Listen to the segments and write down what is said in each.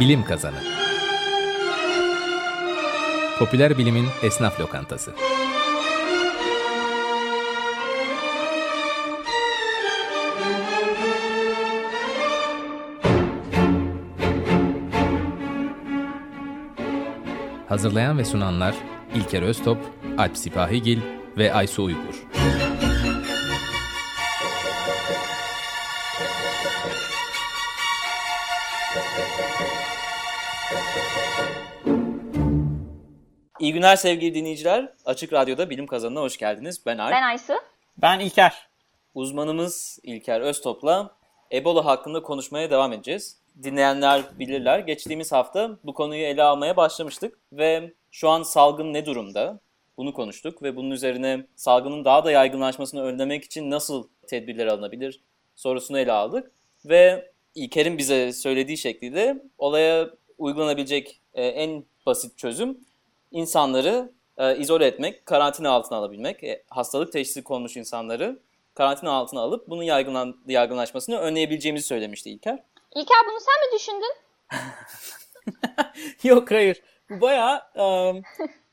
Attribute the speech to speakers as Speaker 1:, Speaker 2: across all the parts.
Speaker 1: Bilim Kazanı Popüler Bilimin Esnaf Lokantası Hazırlayan ve sunanlar İlker Öztop, Alp Sipahigil ve Aysu Uygur.
Speaker 2: Günler sevgili dinleyiciler. Açık Radyo'da Bilim Kazanı'na hoş geldiniz. Ben Alp.
Speaker 3: Ben Aysu.
Speaker 4: Ben İlker.
Speaker 2: Uzmanımız İlker Öztop'la Ebola hakkında konuşmaya devam edeceğiz. Dinleyenler bilirler. Geçtiğimiz hafta bu konuyu ele almaya başlamıştık ve şu an salgın ne durumda? Bunu konuştuk ve bunun üzerine salgının daha da yaygınlaşmasını önlemek için nasıl tedbirler alınabilir sorusunu ele aldık. Ve İlker'in bize söylediği şekliyle olaya uygulanabilecek e, en basit çözüm insanları e, izole etmek, karantina altına alabilmek, e, hastalık teşhisi konmuş insanları karantina altına alıp bunun yaygınlan, yaygınlaşmasını önleyebileceğimizi söylemişti İlker.
Speaker 3: İlker bunu sen mi düşündün?
Speaker 4: Yok hayır. Bu bayağı um,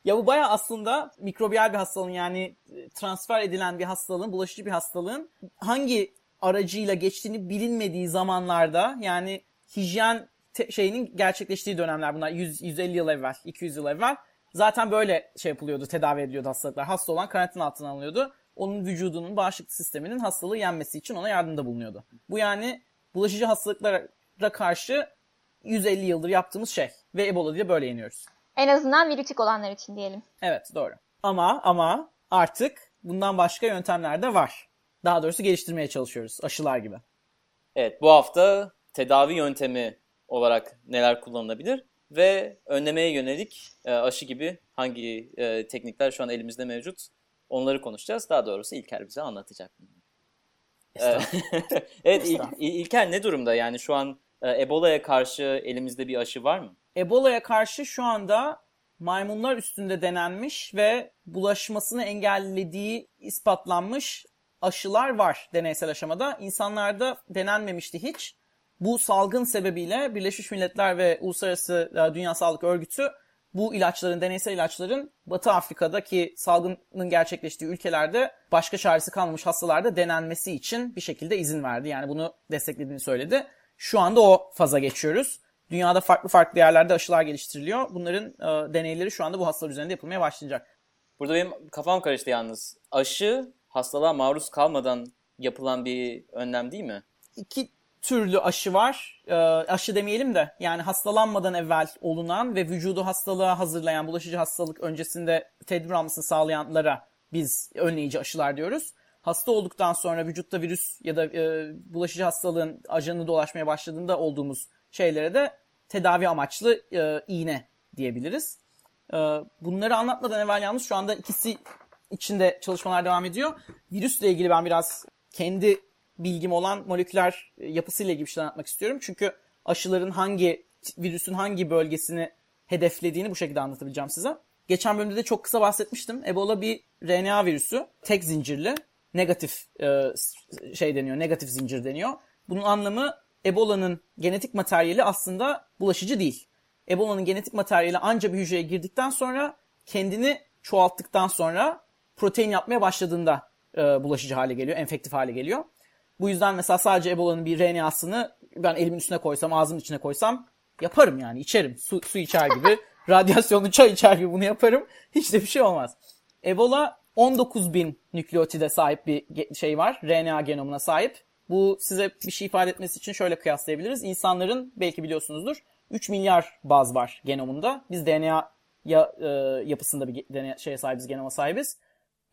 Speaker 4: ya bu bayağı aslında mikrobiyal bir hastalığın yani transfer edilen bir hastalığın, bulaşıcı bir hastalığın hangi aracıyla geçtiğini bilinmediği zamanlarda yani hijyen te- şeyinin gerçekleştiği dönemler bunlar 100 150 yıl evvel, 200 yıl evvel zaten böyle şey yapılıyordu, tedavi ediliyordu hastalıklar. Hasta olan karantina altına alınıyordu. Onun vücudunun bağışıklık sisteminin hastalığı yenmesi için ona yardımda bulunuyordu. Bu yani bulaşıcı hastalıklara karşı 150 yıldır yaptığımız şey ve Ebola diye böyle yeniyoruz.
Speaker 3: En azından virütik olanlar için diyelim.
Speaker 4: Evet doğru. Ama ama artık bundan başka yöntemler de var. Daha doğrusu geliştirmeye çalışıyoruz aşılar gibi.
Speaker 2: Evet bu hafta tedavi yöntemi olarak neler kullanılabilir ve önlemeye yönelik e, aşı gibi hangi e, teknikler şu an elimizde mevcut onları konuşacağız. Daha doğrusu İlker bize anlatacak. evet İl, İlker ne durumda yani şu an e, Ebola'ya karşı elimizde bir aşı var mı?
Speaker 4: Ebola'ya karşı şu anda maymunlar üstünde denenmiş ve bulaşmasını engellediği ispatlanmış aşılar var deneysel aşamada. İnsanlarda denenmemişti hiç. Bu salgın sebebiyle Birleşmiş Milletler ve Uluslararası Dünya Sağlık Örgütü bu ilaçların, deneysel ilaçların Batı Afrika'daki salgının gerçekleştiği ülkelerde başka çaresi kalmamış hastalarda denenmesi için bir şekilde izin verdi. Yani bunu desteklediğini söyledi. Şu anda o faza geçiyoruz. Dünyada farklı farklı yerlerde aşılar geliştiriliyor. Bunların e, deneyleri şu anda bu hastalar üzerinde yapılmaya başlayacak.
Speaker 2: Burada benim kafam karıştı yalnız. Aşı hastalığa maruz kalmadan yapılan bir önlem değil mi?
Speaker 4: İki türlü aşı var. E, aşı demeyelim de yani hastalanmadan evvel olunan ve vücudu hastalığa hazırlayan, bulaşıcı hastalık öncesinde tedbir almasını sağlayanlara biz önleyici aşılar diyoruz. Hasta olduktan sonra vücutta virüs ya da e, bulaşıcı hastalığın ajanı dolaşmaya başladığında olduğumuz şeylere de tedavi amaçlı e, iğne diyebiliriz. E, bunları anlatmadan evvel yalnız şu anda ikisi içinde çalışmalar devam ediyor. Virüsle ilgili ben biraz kendi bilgim olan moleküler yapısıyla ilgili bir şeyler anlatmak istiyorum. Çünkü aşıların hangi virüsün hangi bölgesini hedeflediğini bu şekilde anlatabileceğim size. Geçen bölümde de çok kısa bahsetmiştim. Ebola bir RNA virüsü. Tek zincirli. Negatif e, şey deniyor. Negatif zincir deniyor. Bunun anlamı Ebola'nın genetik materyali aslında bulaşıcı değil. Ebola'nın genetik materyali anca bir hücreye girdikten sonra kendini çoğalttıktan sonra protein yapmaya başladığında e, bulaşıcı hale geliyor, enfektif hale geliyor. Bu yüzden mesela sadece Ebola'nın bir RNA'sını ben elimin üstüne koysam, ağzımın içine koysam yaparım yani içerim. Su, su içer gibi, radyasyonlu çay içer gibi bunu yaparım. Hiç de bir şey olmaz. Ebola 19 bin nükleotide sahip bir şey var. RNA genomuna sahip. Bu size bir şey ifade etmesi için şöyle kıyaslayabiliriz. İnsanların belki biliyorsunuzdur 3 milyar baz var genomunda. Biz DNA ya, e, yapısında bir DNA, şeye sahibiz, genoma sahibiz.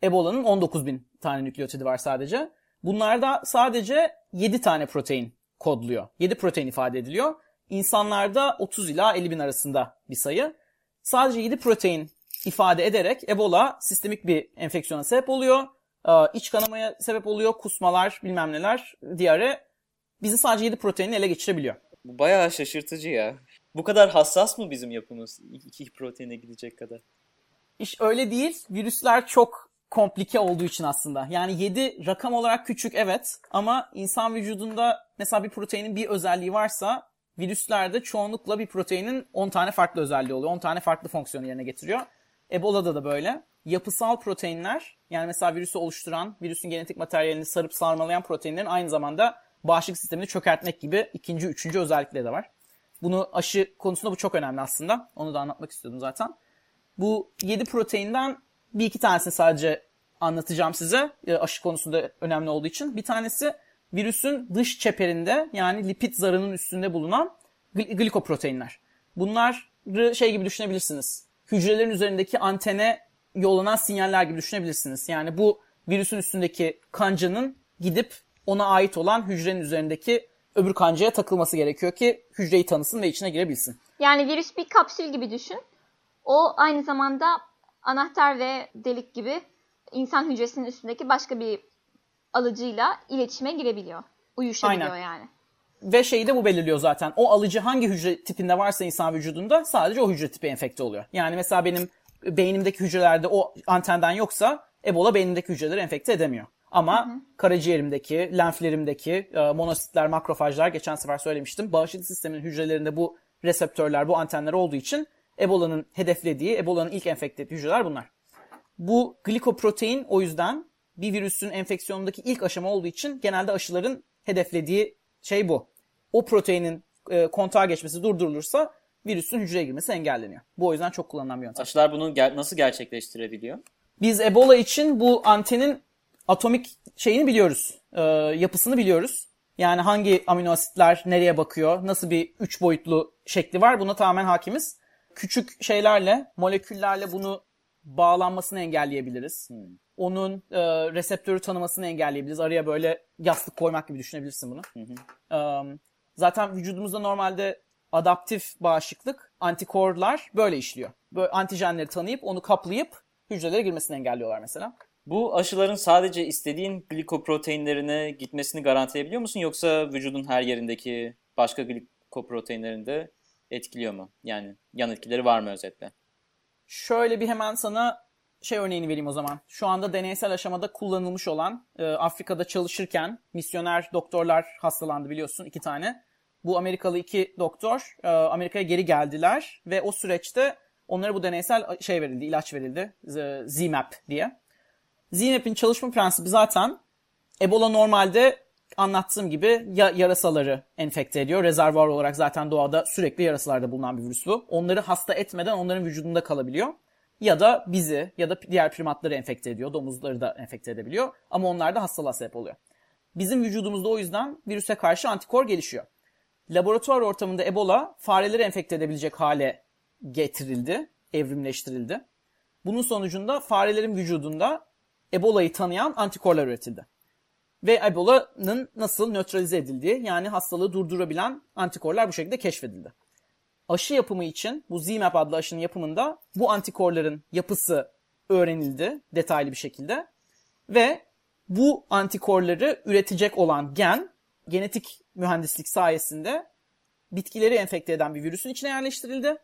Speaker 4: Ebola'nın 19 bin tane nükleotidi var sadece. Bunlarda sadece 7 tane protein kodluyor. 7 protein ifade ediliyor. İnsanlarda 30 ila 50 bin arasında bir sayı. Sadece 7 protein ifade ederek Ebola sistemik bir enfeksiyona sebep oluyor. iç kanamaya sebep oluyor. Kusmalar, bilmem neler, diyare. Bizi sadece 7 proteini ele geçirebiliyor.
Speaker 2: Bu bayağı şaşırtıcı ya. Bu kadar hassas mı bizim yapımız? İki proteine gidecek kadar.
Speaker 4: İş öyle değil. Virüsler çok komplike olduğu için aslında. Yani 7 rakam olarak küçük evet ama insan vücudunda mesela bir proteinin bir özelliği varsa virüslerde çoğunlukla bir proteinin 10 tane farklı özelliği oluyor. 10 tane farklı fonksiyonu yerine getiriyor. Ebola'da da böyle. Yapısal proteinler yani mesela virüsü oluşturan, virüsün genetik materyalini sarıp sarmalayan proteinlerin aynı zamanda bağışıklık sistemini çökertmek gibi ikinci, üçüncü özellikleri de var. Bunu aşı konusunda bu çok önemli aslında. Onu da anlatmak istiyordum zaten. Bu 7 proteinden bir iki tanesini sadece anlatacağım size e, aşı konusunda önemli olduğu için. Bir tanesi virüsün dış çeperinde yani lipid zarının üstünde bulunan gl- glikoproteinler. Bunları şey gibi düşünebilirsiniz. Hücrelerin üzerindeki antene yollanan sinyaller gibi düşünebilirsiniz. Yani bu virüsün üstündeki kancanın gidip ona ait olan hücrenin üzerindeki öbür kancaya takılması gerekiyor ki hücreyi tanısın ve içine girebilsin.
Speaker 3: Yani virüs bir kapsül gibi düşün. O aynı zamanda anahtar ve delik gibi insan hücresinin üstündeki başka bir alıcıyla iletişime girebiliyor. Uyuşabiliyor
Speaker 4: Aynen.
Speaker 3: yani.
Speaker 4: Ve şeyi de bu belirliyor zaten. O alıcı hangi hücre tipinde varsa insan vücudunda sadece o hücre tipi enfekte oluyor. Yani mesela benim beynimdeki hücrelerde o antenden yoksa Ebola beynimdeki hücreleri enfekte edemiyor. Ama karaciğerimdeki, lenflerimdeki e, monositler, makrofajlar geçen sefer söylemiştim. Bağışıklık sisteminin hücrelerinde bu reseptörler, bu antenler olduğu için Ebola'nın hedeflediği, Ebola'nın ilk enfekte ettiği hücreler bunlar. Bu glikoprotein o yüzden bir virüsün enfeksiyonundaki ilk aşama olduğu için genelde aşıların hedeflediği şey bu. O proteinin e, kontağa geçmesi durdurulursa virüsün hücreye girmesi engelleniyor. Bu o yüzden çok kullanılan bir yöntem.
Speaker 2: Aşılar bunu ger- nasıl gerçekleştirebiliyor?
Speaker 4: Biz Ebola için bu antenin atomik şeyini biliyoruz. e, yapısını biliyoruz. Yani hangi amino asitler nereye bakıyor, nasıl bir üç boyutlu şekli var buna tamamen hakimiz. Küçük şeylerle, moleküllerle bunu bağlanmasını engelleyebiliriz. Onun e, reseptörü tanımasını engelleyebiliriz. Araya böyle yastık koymak gibi düşünebilirsin bunu. E, zaten vücudumuzda normalde adaptif bağışıklık, antikorlar böyle işliyor. Böyle antijenleri tanıyıp onu kaplayıp hücrelere girmesini engelliyorlar mesela.
Speaker 2: Bu aşıların sadece istediğin glikoproteinlerine gitmesini garantileyebiliyor musun yoksa vücudun her yerindeki başka glikoproteinlerini de etkiliyor mu? Yani yan etkileri var mı özetle?
Speaker 4: Şöyle bir hemen sana şey örneğini vereyim o zaman. Şu anda deneysel aşamada kullanılmış olan e, Afrika'da çalışırken misyoner doktorlar hastalandı biliyorsun iki tane. Bu Amerikalı iki doktor e, Amerika'ya geri geldiler ve o süreçte onlara bu deneysel şey verildi, ilaç verildi. Z- ZMapp diye. ZMapp'in çalışma prensibi zaten Ebola normalde anlattığım gibi ya yarasaları enfekte ediyor. Rezervuar olarak zaten doğada sürekli yarasalarda bulunan bir virüs bu. Onları hasta etmeden onların vücudunda kalabiliyor. Ya da bizi ya da diğer primatları enfekte ediyor. Domuzları da enfekte edebiliyor. Ama onlar da hastalığa sebep oluyor. Bizim vücudumuzda o yüzden virüse karşı antikor gelişiyor. Laboratuvar ortamında Ebola fareleri enfekte edebilecek hale getirildi, evrimleştirildi. Bunun sonucunda farelerin vücudunda Ebola'yı tanıyan antikorlar üretildi. Ve Ebola'nın nasıl nötralize edildiği yani hastalığı durdurabilen antikorlar bu şekilde keşfedildi. Aşı yapımı için bu ZMapp adlı aşının yapımında bu antikorların yapısı öğrenildi detaylı bir şekilde. Ve bu antikorları üretecek olan gen genetik mühendislik sayesinde bitkileri enfekte eden bir virüsün içine yerleştirildi.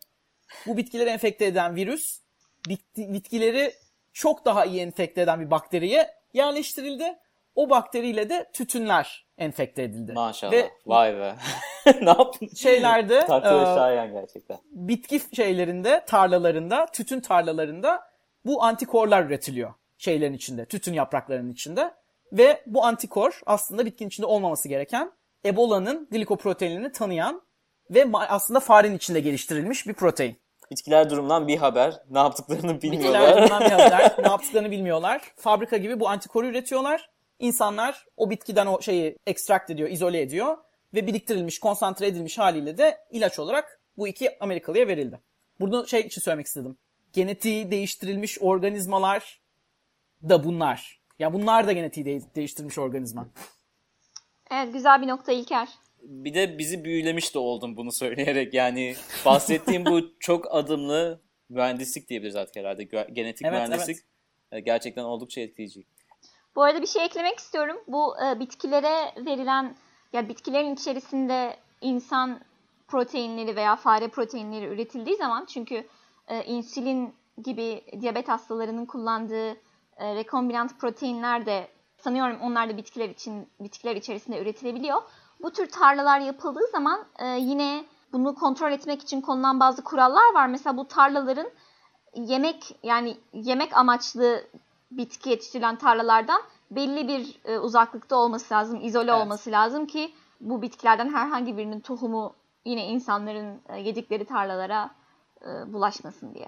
Speaker 4: Bu bitkileri enfekte eden virüs bitki- bitkileri çok daha iyi enfekte eden bir bakteriye yerleştirildi. O bakteriyle de tütünler enfekte edildi.
Speaker 2: Maşallah.
Speaker 4: Ve
Speaker 2: Vay be. ne yaptın?
Speaker 4: şeylerde
Speaker 2: Takdire
Speaker 4: e,
Speaker 2: şayan gerçekten.
Speaker 4: bitki şeylerinde, tarlalarında, tütün tarlalarında bu antikorlar üretiliyor şeylerin içinde, tütün yapraklarının içinde. Ve bu antikor aslında bitkinin içinde olmaması gereken Ebola'nın glikoproteinini tanıyan ve aslında farenin içinde geliştirilmiş bir protein.
Speaker 2: Bitkiler durumdan bir haber. Ne yaptıklarını
Speaker 4: Bitkiler
Speaker 2: bilmiyorlar.
Speaker 4: bundan bir haber, ne yaptıklarını bilmiyorlar. Fabrika gibi bu antikoru üretiyorlar. İnsanlar o bitkiden o şeyi ekstrakt ediyor, izole ediyor ve biriktirilmiş, konsantre edilmiş haliyle de ilaç olarak bu iki Amerikalıya verildi. Bunu şey için söylemek istedim. Genetiği değiştirilmiş organizmalar da bunlar. Ya bunlar da genetiği de- değiştirilmiş organizma.
Speaker 3: Evet güzel bir nokta İlker.
Speaker 2: bir de bizi büyülemiş de oldum bunu söyleyerek. Yani bahsettiğim bu çok adımlı mühendislik diyebiliriz artık herhalde. Genetik
Speaker 4: Evet,
Speaker 2: mühendislik e, gerçekten oldukça etkileyici.
Speaker 3: Bu arada bir şey eklemek istiyorum. Bu e, bitkilere verilen ya bitkilerin içerisinde insan proteinleri veya fare proteinleri üretildiği zaman çünkü e, insülin gibi diyabet hastalarının kullandığı e, rekombinant proteinler de sanıyorum onlar da bitkiler için bitkiler içerisinde üretilebiliyor. bu tür tarlalar yapıldığı zaman e, yine bunu kontrol etmek için konulan bazı kurallar var. Mesela bu tarlaların yemek yani yemek amaçlı bitki yetiştirilen tarlalardan belli bir e, uzaklıkta olması lazım, izole
Speaker 2: Evet.
Speaker 3: olması lazım ki bu bitkilerden herhangi birinin tohumu yine insanların e, yedikleri tarlalara e, bulaşmasın diye.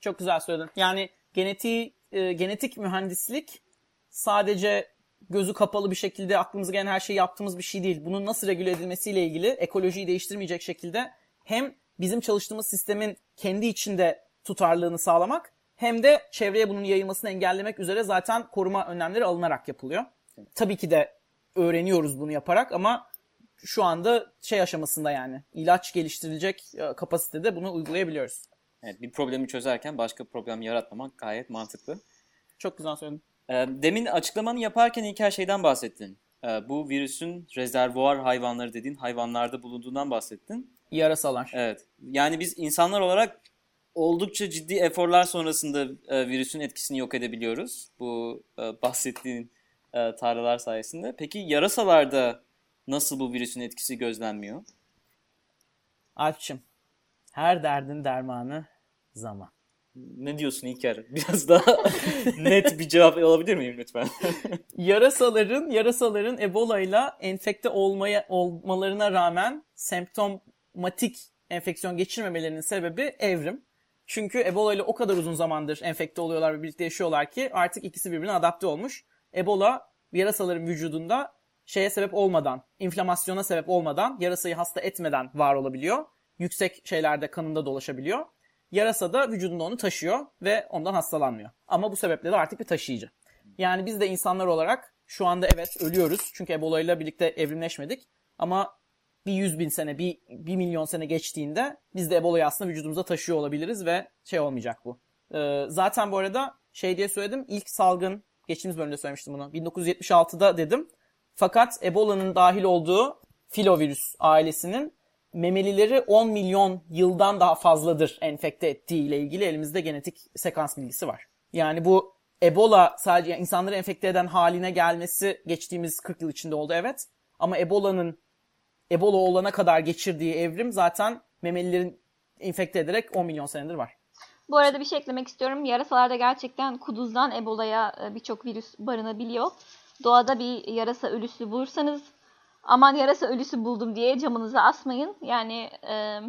Speaker 4: Çok güzel söyledin. Yani genetiği, e, genetik mühendislik sadece gözü kapalı bir şekilde aklımıza gelen her şeyi yaptığımız bir şey değil. Bunun nasıl regüle edilmesiyle ilgili ekolojiyi değiştirmeyecek şekilde hem bizim çalıştığımız sistemin kendi içinde tutarlılığını sağlamak hem de çevreye bunun yayılmasını engellemek üzere zaten koruma önlemleri alınarak yapılıyor. Tabii ki de öğreniyoruz bunu yaparak ama şu anda şey aşamasında yani ilaç geliştirilecek e, kapasitede bunu uygulayabiliyoruz.
Speaker 2: Evet, bir problemi çözerken başka problem yaratmamak gayet mantıklı.
Speaker 4: Çok güzel söyledin.
Speaker 2: Ee, Demin açıklamanı yaparken ilk her şeyden bahsettin. Ee, Bu virüsün rezervuar hayvanları dediğin hayvanlarda bulunduğundan bahsettin.
Speaker 4: Yarasalar.
Speaker 2: Evet. Yani biz insanlar olarak oldukça ciddi eforlar sonrasında e, virüsün etkisini yok edebiliyoruz. Bu e, bahsettiğin e, tarlalar sayesinde. Peki yarasalarda nasıl bu virüsün etkisi gözlenmiyor?
Speaker 4: Alpçim, her derdin dermanı zaman.
Speaker 2: Ne diyorsun İlker? Biraz daha net bir cevap alabilir miyim lütfen?
Speaker 4: Yarasaların, yarasaların Ebola ile enfekte olmaya olmalarına rağmen semptomatik enfeksiyon geçirmemelerinin sebebi evrim. Çünkü Ebola ile o kadar uzun zamandır enfekte oluyorlar ve birlikte yaşıyorlar ki artık ikisi birbirine adapte olmuş. Ebola yarasaların vücudunda şeye sebep olmadan, inflamasyona sebep olmadan, yarasayı hasta etmeden var olabiliyor. Yüksek şeylerde kanında dolaşabiliyor. Yarasa da vücudunda onu taşıyor ve ondan hastalanmıyor. Ama bu sebeple de artık bir taşıyıcı. Yani biz de insanlar olarak şu anda evet ölüyoruz. Çünkü Ebola ile birlikte evrimleşmedik. Ama bir yüz bin sene, bir, bir milyon sene geçtiğinde biz de Ebola'yı aslında vücudumuza taşıyor olabiliriz ve şey olmayacak bu. Ee, zaten bu arada şey diye söyledim. ilk salgın, geçtiğimiz bölümde söylemiştim bunu. 1976'da dedim. Fakat Ebola'nın dahil olduğu filovirüs ailesinin memelileri 10 milyon yıldan daha fazladır enfekte ettiği ile ilgili elimizde genetik sekans bilgisi var. Yani bu Ebola sadece insanları enfekte eden haline gelmesi geçtiğimiz 40 yıl içinde oldu evet. Ama Ebola'nın Ebola olana kadar geçirdiği evrim zaten memelilerin enfekte ederek 10 milyon senedir var.
Speaker 3: Bu arada bir şey eklemek istiyorum. Yarasalarda gerçekten kuduzdan Ebola'ya e, birçok virüs barınabiliyor. Doğada bir yarasa ölüsü bulursanız aman yarasa ölüsü buldum diye camınıza asmayın. Yani e,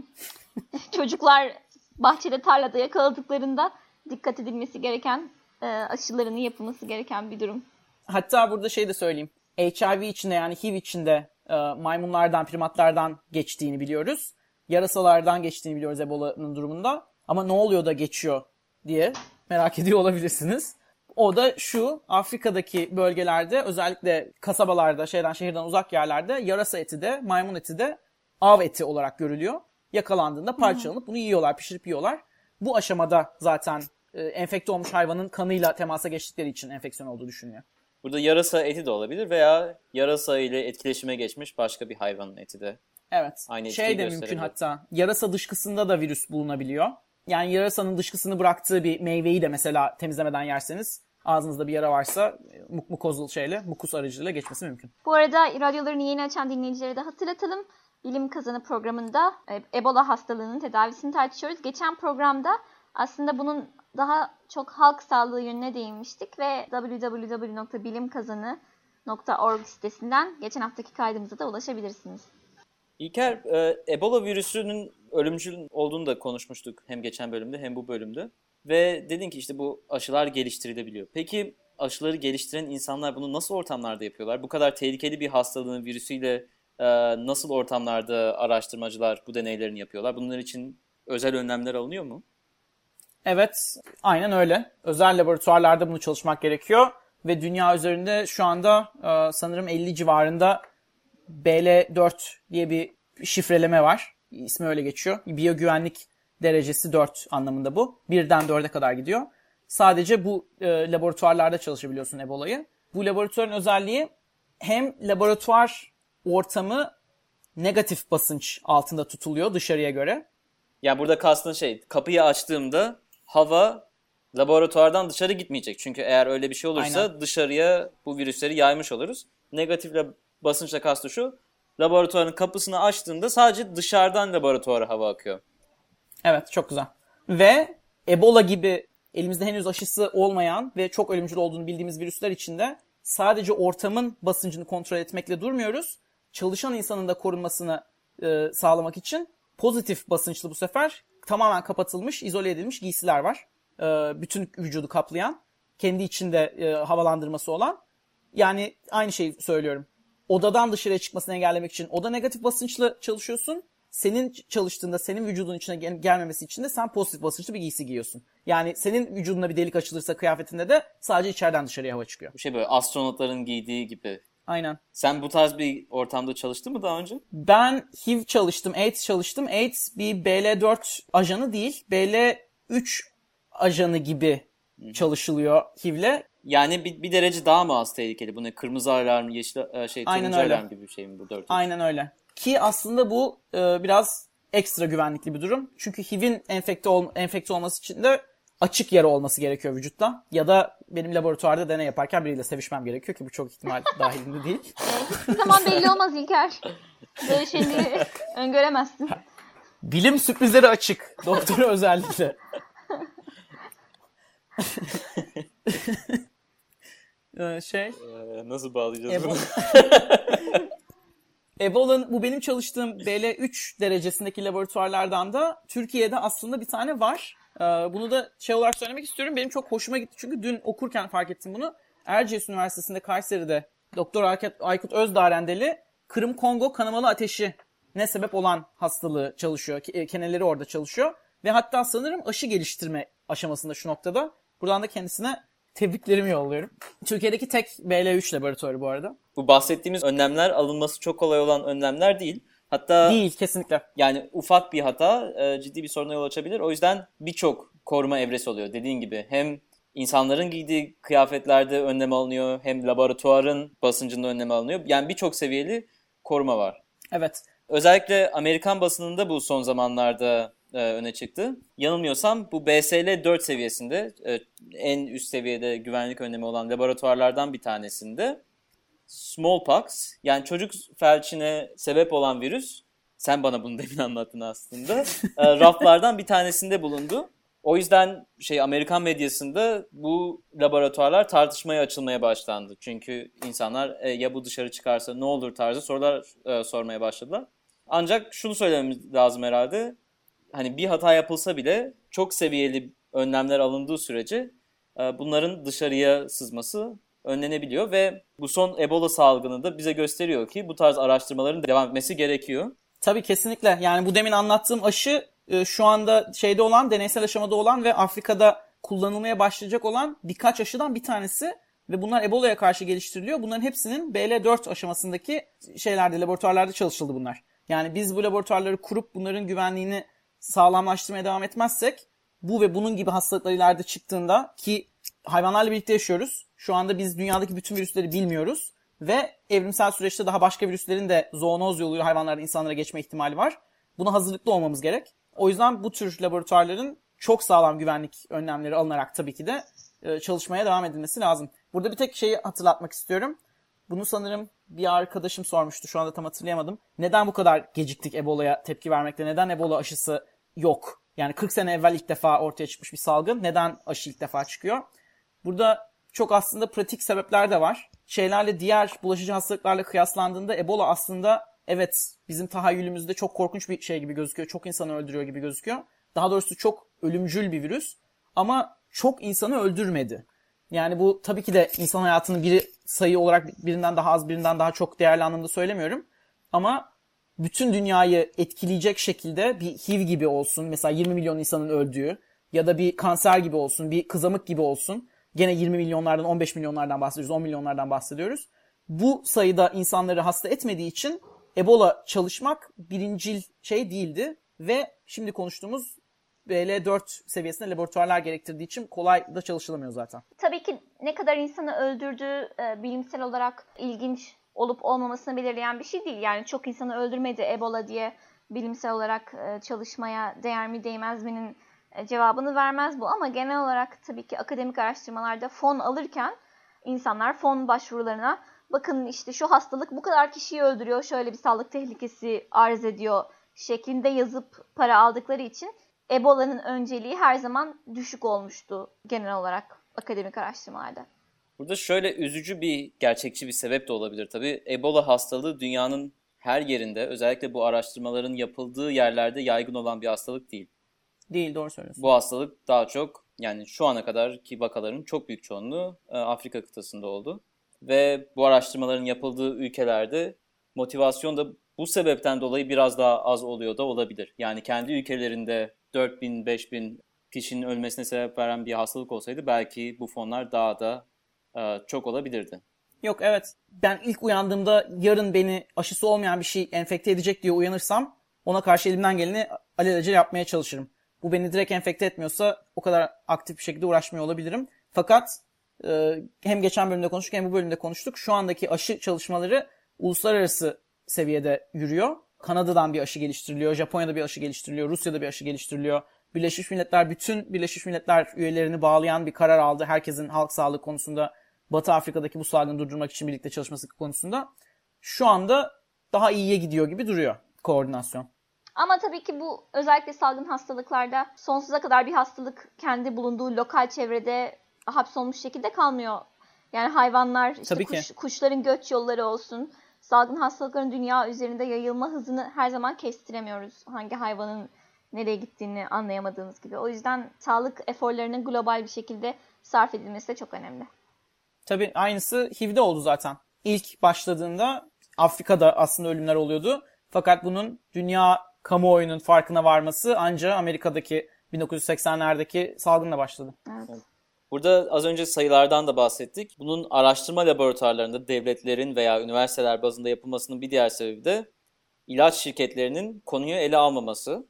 Speaker 3: çocuklar bahçede tarlada yakaladıklarında dikkat edilmesi gereken e, aşılarının yapılması gereken bir durum.
Speaker 4: Hatta burada şey de söyleyeyim. HIV içinde yani HIV içinde e, maymunlardan, primatlardan geçtiğini biliyoruz. Yarasalardan geçtiğini biliyoruz Ebola'nın durumunda. Ama ne oluyor da geçiyor diye merak ediyor olabilirsiniz. O da şu Afrika'daki bölgelerde özellikle kasabalarda şeyden şehirden uzak yerlerde yarasa eti de maymun eti de av eti olarak görülüyor. Yakalandığında parçalanıp bunu yiyorlar, pişirip yiyorlar. Bu aşamada zaten e, enfekte olmuş hayvanın kanıyla temasa geçtikleri için enfeksiyon olduğu düşünülüyor.
Speaker 2: Burada yarasa eti de olabilir veya yarasa ile etkileşime geçmiş başka bir hayvanın eti de.
Speaker 4: Evet.
Speaker 2: Aynı
Speaker 4: şey de mümkün hatta. Yarasa dışkısında da virüs bulunabiliyor. Yani yarasanın dışkısını bıraktığı bir meyveyi de mesela temizlemeden yerseniz ağzınızda bir yara varsa muk mukozul şeyle, mukus aracılığıyla geçmesi mümkün.
Speaker 3: Bu arada radyolarını yeni açan dinleyicilere de hatırlatalım. Bilim Kazanı programında e, Ebola hastalığının tedavisini tartışıyoruz. Geçen programda aslında bunun daha çok halk sağlığı yönüne değinmiştik ve www.bilimkazanı.org sitesinden geçen haftaki kaydımıza da ulaşabilirsiniz.
Speaker 2: İlker, e, Ebola virüsünün ölümcül olduğunu da konuşmuştuk hem geçen bölümde hem bu bölümde. Ve dedin ki işte bu aşılar geliştirilebiliyor. Peki aşıları geliştiren insanlar bunu nasıl ortamlarda yapıyorlar? Bu kadar tehlikeli bir hastalığın virüsüyle e, nasıl ortamlarda araştırmacılar bu deneylerini yapıyorlar? Bunlar için özel önlemler alınıyor mu?
Speaker 4: Evet, aynen öyle. Özel laboratuvarlarda bunu çalışmak gerekiyor. Ve dünya üzerinde şu anda e, sanırım 50 civarında BL4 diye bir şifreleme var. İsmi öyle geçiyor. Biyogüvenlik derecesi 4 anlamında bu. Birden 4'e kadar gidiyor. Sadece bu e, laboratuvarlarda çalışabiliyorsun Ebola'yı. Bu laboratuvarın özelliği hem laboratuvar ortamı negatif basınç altında tutuluyor dışarıya göre.
Speaker 2: Ya burada kastın şey, kapıyı açtığımda hava laboratuvardan dışarı gitmeyecek. Çünkü eğer öyle bir şey olursa
Speaker 4: Aynen.
Speaker 2: dışarıya bu virüsleri yaymış oluruz. Negatifle basınçla kastı şu, laboratuvarın kapısını açtığında sadece dışarıdan laboratuvara hava akıyor.
Speaker 4: Evet çok güzel. Ve Ebola gibi elimizde henüz aşısı olmayan ve çok ölümcül olduğunu bildiğimiz virüsler içinde sadece ortamın basıncını kontrol etmekle durmuyoruz. Çalışan insanın da korunmasını e, sağlamak için pozitif basınçlı bu sefer tamamen kapatılmış, izole edilmiş giysiler var. E, bütün vücudu kaplayan, kendi içinde e, havalandırması olan. Yani aynı şeyi söylüyorum. Odadan dışarıya çıkmasını engellemek için oda negatif basınçlı çalışıyorsun. Senin çalıştığında senin vücudun içine gel- gelmemesi için de sen pozitif basınçlı bir giysi giyiyorsun. Yani senin vücuduna bir delik açılırsa kıyafetinde de sadece içeriden dışarıya hava çıkıyor.
Speaker 2: Bu şey böyle astronotların giydiği gibi.
Speaker 4: Aynen.
Speaker 2: Sen bu tarz bir ortamda çalıştın mı daha önce?
Speaker 4: Ben HIV çalıştım, AIDS çalıştım. AIDS bir BL4 ajanı değil, BL3 ajanı gibi çalışılıyor HIV'le.
Speaker 2: Yani bir, bir derece daha mı az tehlikeli? Bu ne? Kırmızı alarm, yeşil e, şey,
Speaker 4: Aynen öyle.
Speaker 2: alarm gibi bir şey mi bu dört?
Speaker 4: Aynen öyle. Ki aslında bu e, biraz ekstra güvenlikli bir durum. Çünkü HIV'in enfekte, ol, enfekte olması için de açık yara olması gerekiyor vücutta. Ya da benim laboratuvarda deney yaparken biriyle sevişmem gerekiyor ki bu çok ihtimal dahilinde değil.
Speaker 3: Zaman belli olmaz İlker. Böyle şeyleri öngöremezsin.
Speaker 4: Bilim sürprizleri açık. Doktora özellikle. Ee, şey,
Speaker 2: Ee, nasıl bağlayacağız bunu?
Speaker 4: Ebola'nın bu benim çalıştığım BL3 derecesindeki laboratuvarlardan da Türkiye'de aslında bir tane var. Ee, bunu da şey olarak söylemek istiyorum. Benim çok hoşuma gitti çünkü dün okurken fark ettim bunu. Erciyes Üniversitesi'nde Kayseri'de Doktor Aykut, Özdarendeli Kırım Kongo kanamalı ateşi ne sebep olan hastalığı çalışıyor. E, Keneleri orada çalışıyor. Ve hatta sanırım aşı geliştirme aşamasında şu noktada. Buradan da kendisine tebriklerimi yolluyorum. Türkiye'deki tek BL3 laboratuvarı bu arada.
Speaker 2: Bu bahsettiğimiz önlemler alınması çok kolay olan önlemler değil. Hatta
Speaker 4: Değil kesinlikle.
Speaker 2: yani ufak bir hata e, ciddi bir soruna yol açabilir. O yüzden birçok koruma evresi oluyor. Dediğin gibi hem insanların giydiği kıyafetlerde önlem alınıyor hem laboratuvarın basıncında önlem alınıyor. Yani birçok seviyeli koruma var.
Speaker 4: Evet.
Speaker 2: Özellikle Amerikan basınında bu son zamanlarda e, öne çıktı. Yanılmıyorsam bu BSL 4 seviyesinde e, en üst seviyede güvenlik önlemi olan laboratuvarlardan bir tanesinde smallpox yani çocuk felçine sebep olan virüs sen bana bunu demin anlattın aslında e, raflardan bir tanesinde bulundu. O yüzden şey Amerikan medyasında bu laboratuvarlar tartışmaya açılmaya başlandı. Çünkü insanlar e, ya bu dışarı çıkarsa ne olur tarzı sorular e, sormaya başladılar. Ancak şunu söylememiz lazım herhalde. Hani bir hata yapılsa bile çok seviyeli önlemler alındığı sürece e, bunların dışarıya sızması önlenebiliyor ve bu son Ebola salgını da bize gösteriyor ki bu tarz araştırmaların devam etmesi gerekiyor.
Speaker 4: Tabii kesinlikle. Yani bu demin anlattığım aşı e, şu anda şeyde olan, deneysel aşamada olan ve Afrika'da kullanılmaya başlayacak olan birkaç aşıdan bir tanesi ve bunlar Ebola'ya karşı geliştiriliyor. Bunların hepsinin BL4 aşamasındaki şeylerde, laboratuvarlarda çalışıldı bunlar. Yani biz bu laboratuvarları kurup bunların güvenliğini sağlamlaştırmaya devam etmezsek bu ve bunun gibi hastalıklar ileride çıktığında ki hayvanlarla birlikte yaşıyoruz. Şu anda biz dünyadaki bütün virüsleri bilmiyoruz ve evrimsel süreçte daha başka virüslerin de zoonoz yoluyla hayvanlardan insanlara geçme ihtimali var. Buna hazırlıklı olmamız gerek. O yüzden bu tür laboratuvarların çok sağlam güvenlik önlemleri alınarak tabii ki de e, çalışmaya devam edilmesi lazım. Burada bir tek şeyi hatırlatmak istiyorum. Bunu sanırım bir arkadaşım sormuştu. Şu anda tam hatırlayamadım. Neden bu kadar geciktik Ebola'ya tepki vermekte? Neden Ebola aşısı yok? Yani 40 sene evvel ilk defa ortaya çıkmış bir salgın. Neden aşı ilk defa çıkıyor? Burada çok aslında pratik sebepler de var. Şeylerle diğer bulaşıcı hastalıklarla kıyaslandığında Ebola aslında evet bizim tahayyülümüzde çok korkunç bir şey gibi gözüküyor. Çok insanı öldürüyor gibi gözüküyor. Daha doğrusu çok ölümcül bir virüs. Ama çok insanı öldürmedi. Yani bu tabii ki de insan hayatını biri sayı olarak birinden daha az birinden daha çok değerli anlamda söylemiyorum. Ama bütün dünyayı etkileyecek şekilde bir HIV gibi olsun. Mesela 20 milyon insanın öldüğü ya da bir kanser gibi olsun, bir kızamık gibi olsun. Gene 20 milyonlardan 15 milyonlardan bahsediyoruz, 10 milyonlardan bahsediyoruz. Bu sayıda insanları hasta etmediği için Ebola çalışmak birincil şey değildi ve şimdi konuştuğumuz BL4 seviyesinde laboratuvarlar gerektirdiği için kolay da çalışılamıyor zaten.
Speaker 3: Tabii ki ne kadar insanı öldürdüğü e, bilimsel olarak ilginç olup olmamasını belirleyen bir şey değil. Yani çok insanı öldürmedi Ebola diye bilimsel olarak e, çalışmaya değer mi değmez mi'nin cevabını vermez bu. Ama genel olarak tabii ki akademik araştırmalarda fon alırken insanlar fon başvurularına bakın işte şu hastalık bu kadar kişiyi öldürüyor, şöyle bir sağlık tehlikesi arz ediyor şeklinde yazıp para aldıkları için Ebola'nın önceliği her zaman düşük olmuştu genel olarak akademik araştırmalarda.
Speaker 2: Burada şöyle üzücü bir gerçekçi bir sebep de olabilir tabii. Ebola hastalığı dünyanın her yerinde özellikle bu araştırmaların yapıldığı yerlerde yaygın olan bir hastalık değil.
Speaker 4: Değil doğru söylüyorsun.
Speaker 2: Bu hastalık daha çok yani şu ana kadar ki vakaların çok büyük çoğunluğu e, Afrika kıtasında oldu. Ve bu araştırmaların yapıldığı ülkelerde motivasyon da bu sebepten dolayı biraz daha az oluyor da olabilir. Yani kendi ülkelerinde 4000, 5000 kişinin ölmesine sebep veren bir hastalık olsaydı belki bu fonlar daha da e, çok olabilirdi.
Speaker 4: Yok evet. Ben ilk uyandığımda yarın beni aşısı olmayan bir şey enfekte edecek diye uyanırsam ona karşı elimden geleni alelacele yapmaya çalışırım. Bu beni direkt enfekte etmiyorsa o kadar aktif bir şekilde uğraşmıyor olabilirim. Fakat e, hem geçen bölümde konuştuk hem bu bölümde konuştuk. Şu andaki aşı çalışmaları uluslararası seviyede yürüyor. Kanada'dan bir aşı geliştiriliyor, Japonya'da bir aşı geliştiriliyor, Rusya'da bir aşı geliştiriliyor. Birleşmiş Milletler bütün Birleşmiş Milletler üyelerini bağlayan bir karar aldı. Herkesin halk sağlığı konusunda Batı Afrika'daki bu salgını durdurmak için birlikte çalışması konusunda. Şu anda daha iyiye gidiyor gibi duruyor koordinasyon.
Speaker 3: Ama tabii ki bu özellikle salgın hastalıklarda sonsuza kadar bir hastalık kendi bulunduğu lokal çevrede hapsolmuş şekilde kalmıyor. Yani hayvanlar, işte
Speaker 4: Tabii
Speaker 3: kuş,
Speaker 4: ki.
Speaker 3: kuşların göç yolları olsun, salgın hastalıkların dünya üzerinde yayılma hızını her zaman kestiremiyoruz. Hangi hayvanın nereye gittiğini anlayamadığımız gibi. O yüzden sağlık eforlarının global bir şekilde sarf edilmesi de çok önemli.
Speaker 4: Tabii aynısı HIV'de oldu zaten. İlk başladığında Afrika'da aslında ölümler oluyordu. Fakat bunun dünya kamuoyunun farkına varması ancak Amerika'daki 1980'lerdeki salgınla başladı.
Speaker 3: Evet.
Speaker 2: Burada az önce sayılardan da bahsettik. Bunun araştırma laboratuvarlarında devletlerin veya üniversiteler bazında yapılmasının bir diğer sebebi de ilaç şirketlerinin konuyu ele almaması.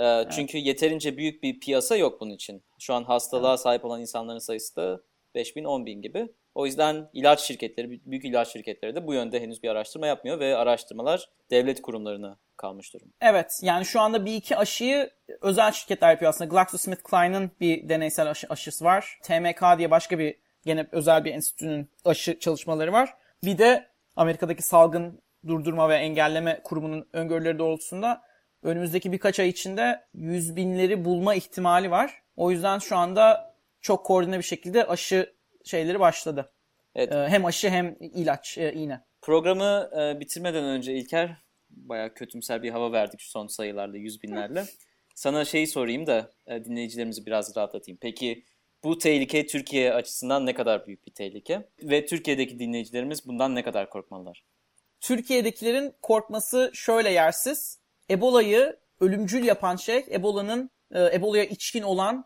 Speaker 2: Ee, Çünkü yeterince büyük bir piyasa yok bunun için. Şu an hastalığa sahip olan insanların sayısı da 5000 10 bin gibi. O yüzden ilaç şirketleri, büyük ilaç şirketleri de bu yönde henüz bir araştırma yapmıyor ve araştırmalar devlet kurumlarına kalmış durum.
Speaker 4: Evet yani şu anda bir iki aşıyı özel şirketler yapıyor aslında. GlaxoSmithKline'ın bir deneysel aşı, aşısı var. TMK diye başka bir gene özel bir enstitünün aşı çalışmaları var. Bir de Amerika'daki salgın durdurma ve engelleme kurumunun öngörüleri doğrultusunda önümüzdeki birkaç ay içinde yüz binleri bulma ihtimali var. O yüzden şu anda çok koordine bir şekilde aşı şeyleri başladı.
Speaker 2: Evet.
Speaker 4: Ee, hem aşı hem ilaç, e, iğne.
Speaker 2: Programı e, bitirmeden önce İlker bayağı kötümser bir hava verdik şu son sayılarla, yüz binlerle. Sana şeyi sorayım da e, dinleyicilerimizi biraz rahatlatayım. Peki bu tehlike Türkiye açısından ne kadar büyük bir tehlike? Ve Türkiye'deki dinleyicilerimiz bundan ne kadar korkmalılar?
Speaker 4: Türkiye'dekilerin korkması şöyle yersiz. Ebola'yı ölümcül yapan şey Ebola'nın e, Ebola'ya içkin olan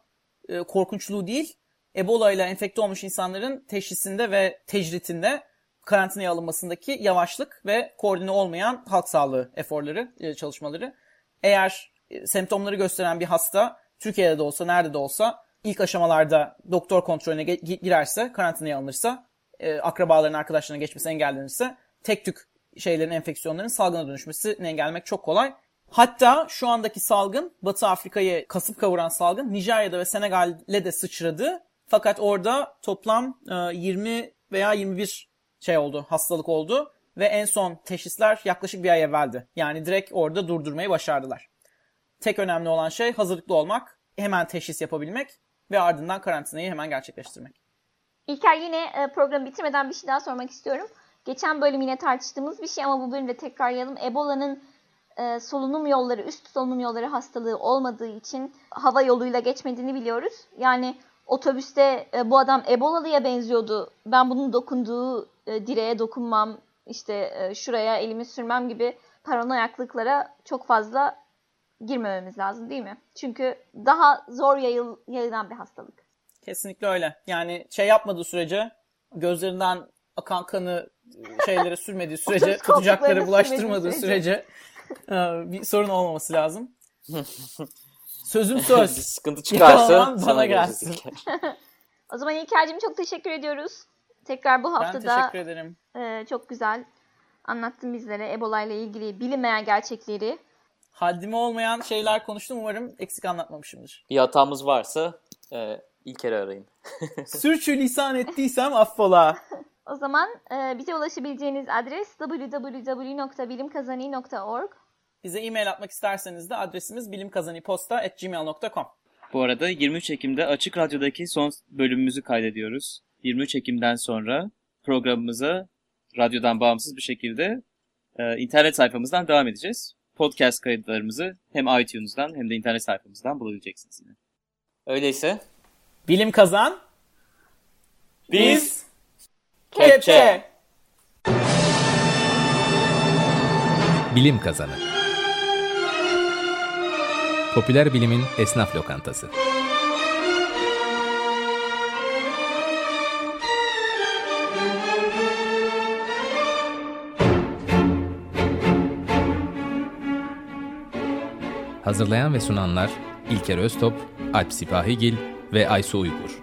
Speaker 4: e, korkunçluğu değil. Ebola ile enfekte olmuş insanların teşhisinde ve tecritinde karantinaya alınmasındaki yavaşlık ve koordine olmayan halk sağlığı eforları, e, çalışmaları. Eğer e, semptomları gösteren bir hasta Türkiye'de de olsa, nerede de olsa ilk aşamalarda doktor kontrolüne girerse, karantinaya alınırsa, e, akrabaların arkadaşlarına geçmesi engellenirse tek tük şeylerin, enfeksiyonların salgına dönüşmesini engellemek çok kolay. Hatta şu andaki salgın Batı Afrika'yı kasıp kavuran salgın Nijerya'da ve Senegal'le de sıçradı. Fakat orada toplam e, 20 veya 21 şey oldu, hastalık oldu ve en son teşhisler yaklaşık bir ay evveldi. Yani direkt orada durdurmayı başardılar. Tek önemli olan şey hazırlıklı olmak, hemen teşhis yapabilmek ve ardından karantinayı hemen gerçekleştirmek.
Speaker 3: İlker yine e, programı bitirmeden bir şey daha sormak istiyorum. Geçen bölüm yine tartıştığımız bir şey ama bu bölümde tekrarlayalım. Ebola'nın e, solunum yolları, üst solunum yolları hastalığı olmadığı için hava yoluyla geçmediğini biliyoruz. Yani otobüste e, bu adam Ebolalı'ya benziyordu. Ben bunun dokunduğu e, direğe dokunmam, işte e, şuraya elimi sürmem gibi paranoyaklıklara çok fazla girmememiz lazım değil mi? Çünkü daha zor yayıl, yayılan bir hastalık.
Speaker 4: Kesinlikle öyle. Yani şey yapmadığı sürece gözlerinden akan kanı şeylere sürmediği sürece,
Speaker 3: koltuklarına
Speaker 4: bulaştırmadığı
Speaker 3: sürmediği
Speaker 4: sürece e, bir sorun olmaması lazım. Sözüm söz.
Speaker 2: Bir sıkıntı çıkarsa
Speaker 4: bana
Speaker 2: sana
Speaker 4: gelsin.
Speaker 3: O zaman İlker'cim çok teşekkür ediyoruz. Tekrar bu
Speaker 4: Ben
Speaker 3: haftada
Speaker 4: teşekkür ederim.
Speaker 3: e, çok güzel anlattın bizlere Ebola ile ilgili bilinmeyen gerçekleri.
Speaker 4: Haddime olmayan şeyler konuştum. Umarım eksik anlatmamışımdır.
Speaker 2: Bir hatamız varsa e, İlker'i arayın.
Speaker 4: Sürçü lisan ettiysem affola.
Speaker 3: O zaman e, bize ulaşabileceğiniz adres www.bilimkazani.org.
Speaker 4: Bize e-mail atmak isterseniz de adresimiz bilimkazaniposta.gmail.com.
Speaker 2: Bu arada 23 Ekim'de Açık Radyo'daki son bölümümüzü kaydediyoruz. 23 Ekim'den sonra programımıza radyodan bağımsız bir şekilde e, internet sayfamızdan devam edeceğiz. Podcast kayıtlarımızı hem iTunes'dan hem de internet sayfamızdan bulabileceksiniz yine. Öyleyse
Speaker 4: Bilim kazan.
Speaker 2: Biz
Speaker 4: Kepçe.
Speaker 1: Bilim Kazanı Popüler bilimin esnaf lokantası. Hazırlayan ve sunanlar İlker Öztop, Alp Sipahigil ve Aysu Uygur.